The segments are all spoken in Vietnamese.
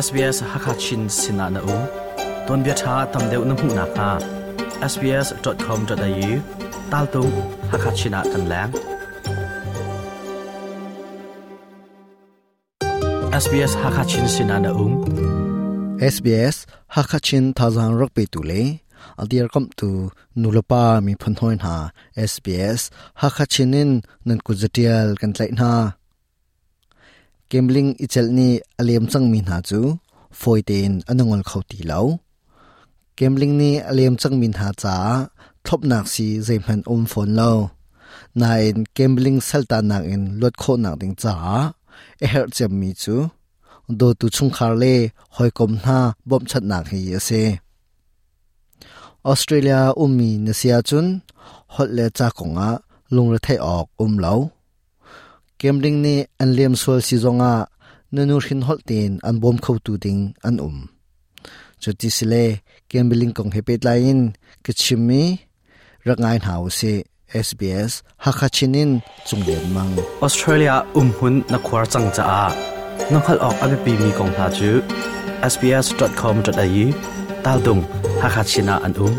SBS Hakachin Sinana U Ton bia tha tam deuh na hmu na kha sbs.com.au tal tu Hakachina kan lang SBS Hakachin Sinana U SBS Hakachin thazang rak pe tu le aldir kam tu nulapa mi phun hoin ha SBS Hakachinin nan ku jatial kan tlai na Kemling ichelni alem aliam chang mi na chu. Foiten anungol khauti lo Kemling ni alem chang min ha cha thop nak si zeimhan um phone lo nain Kemling salta nak in lot kho nak ding cha. E her chem mi chu. Do tu chung khar le hoi kom na bom chat nak hi ase australia ummi nasia chun. Hot le cha konga lung re thai ok um lo gambling ni an lem sol si zonga nanu hin hol tin an bom khau tu ding an um chuti sile gambling kong hepet lain kichimi rangai hau se SBS hakachinin chunglen mang Australia umhun na khwar chang cha a nokhal ok abi pi mi kong ha chu sbs.com.au tal dung hakachina an um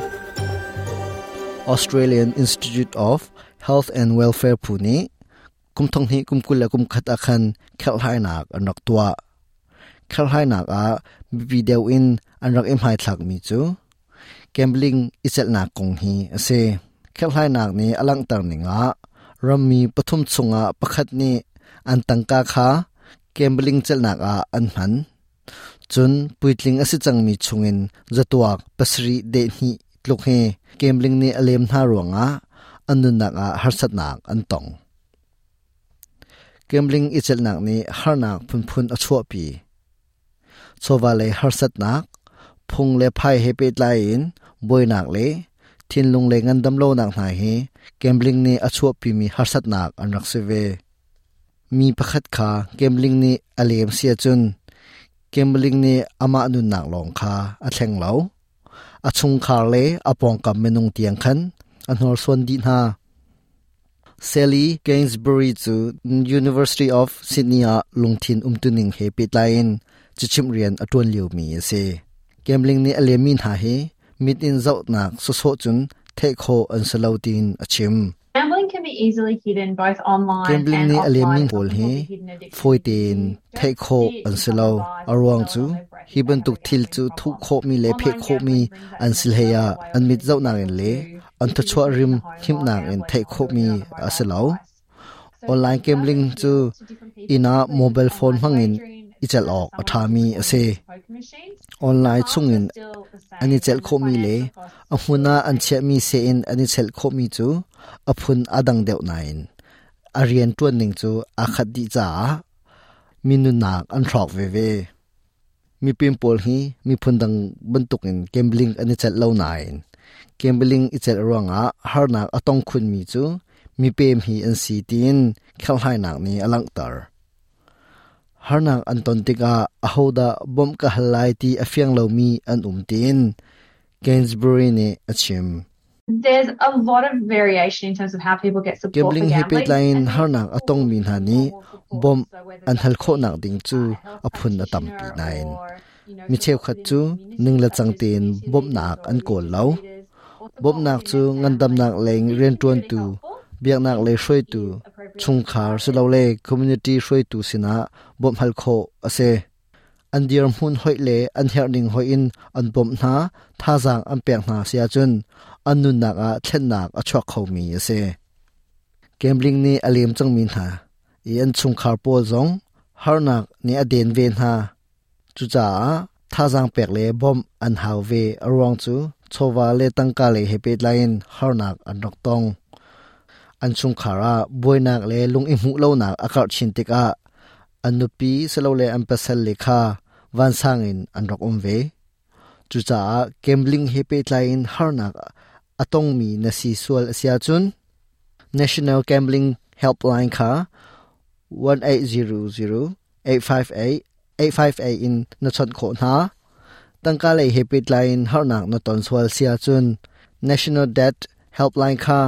Australian Institute of Health and Welfare Pune kum thong hi, kum kul kum khat akhan khel hai nak anak tua. Khel hai nak a, video in anrak em hai thlak mi chu. Gambling isel na kong hi ase khel hai nak ni alang tar ninga rammi pathum chunga, pakhat ni, an tangka kha. Gambling chel nak a, an han. Chun, puitling ase changmi chungin, zatuak, pasri, de ni, tluk he gambling ni alem na ronga anun nak a harsat nak, an tong. Gambling ichel nak ni har nak phun phun a chua pi chowa le har sat nak phung le phai he pe lain boi nak le thin lung le ngan dam lo nak na hi gambling ni a chua pi mi har sat nak an rak se ve mi pakhat kha gambling ni alem sia chun gambling ni ama nu nak long kha a thleng lo a chung khar le apong kam menung tiang khan an hor son di na Sally Gainsbury chu University of Sydney a lungthin umtuning he pitlain chichim rian atun liu mi ase. Gambling ni alemin ha he mit in zau nak so so chun the kho an salautin achim. Gambling can be easily hidden both online gambling ni alemin bol he foitin the kho an salau arwang chu ฮิบันตุกทิลจูทุกโคมีเลเพโคมีอันสิลเฮียอันมิดเจ้านางเอ็นเลอันทชัวริมหิมนางเอ็นเทโคมีอาเซลาออนไลน์เกมลิงจูอินาโมบายโฟนพังอินอิจัลออกอัฐามีอเซออนไลน์ซุ่งอินอันอิเจลโคมีเลอหุนาอันเชมีเซอินอันอิเจลโคมีจูอพุนอดังเดียวนายนอเรียนตัวหนึ่งจูอาคดีจ้ามินุนักอันทรอกเวเว hiban tuk thil chu thu kho mi le phe kho mi an sil heya an mit zau na le an tha chwa rim him nang en the kho mi asalau online gambling chu ina mobile phone hangin ichal ok athami ase online chungin ani chel kho mi le ahuna an che mi se in ani chel kho mi chu aphun adang deuh nain arian tuan ning chu akhat di cha minu nak an throk ve ve mi pim pol hi, mi phundang bantuk in gambling ani chal lo nain gambling ichel ronga har nak atong khun mi chu. Mi pem hi an si tin, khel hai nak ni alang tar. Har nak an ton tika ahoda bom ka halai ti afyang lo mi an um tin. Gainsbury ne achim There's a lot of variation in terms of how people get support gambling. hi and har people atong min support bom an hal kho nak ding chu aphun atam pi practitioner nain mi cheu khat chu ning la chang tin bom nak an kol lo bom nak chu ngan dam nak leng ren tuan tu biak nak le shroi tu chung khar se lo le community shroi tu sina bom hal kho ase an dir mun hoi le an her ning hoi in an bom na tha jang an pek na sia chun an nun a thlen nak a chok kho ase. Gambling ni alem chang min ha i an chung khar po zong har nak ni aden den ven ha chu cha tha jang pek le bom an haw ve arong chu chowa le tangka le hepe line har nak an nok tong. An chung khara boinak le, lung i mu lo nak, akar chin tika an nupi, selo le, an pasal le kha, van sang in an rok um ve. Chu cha gambling hepe line har nak atong mi na si sual asia chun national gambling helpline kha 1800 858 858 in na chon kho na tangka le happy line har nak na ton sual sia chun national debt helpline kha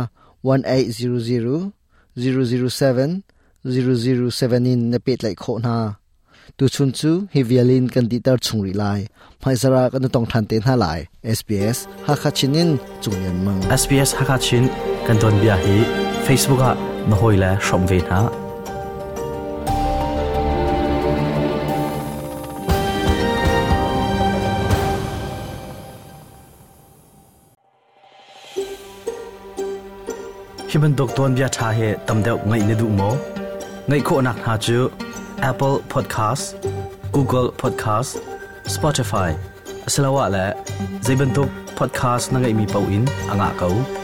1800 007 007 in na pet lai kho na tu chun chu hi violin kan ti tar chungri lai. Phai zara kan tong than te na lai. SBS ha kha chinin chung yan mang. SBS ha kha chin kan ton bia hi. Facebook a na hoi la shom ve na himen dokton bia tha he tamdeu ngai ne du mo. Ngai kho nak ha chu. Apple Podcast, Google Podcast, Spotify. Asalawa la zaibantuk podcast na ngai mi pau in à anga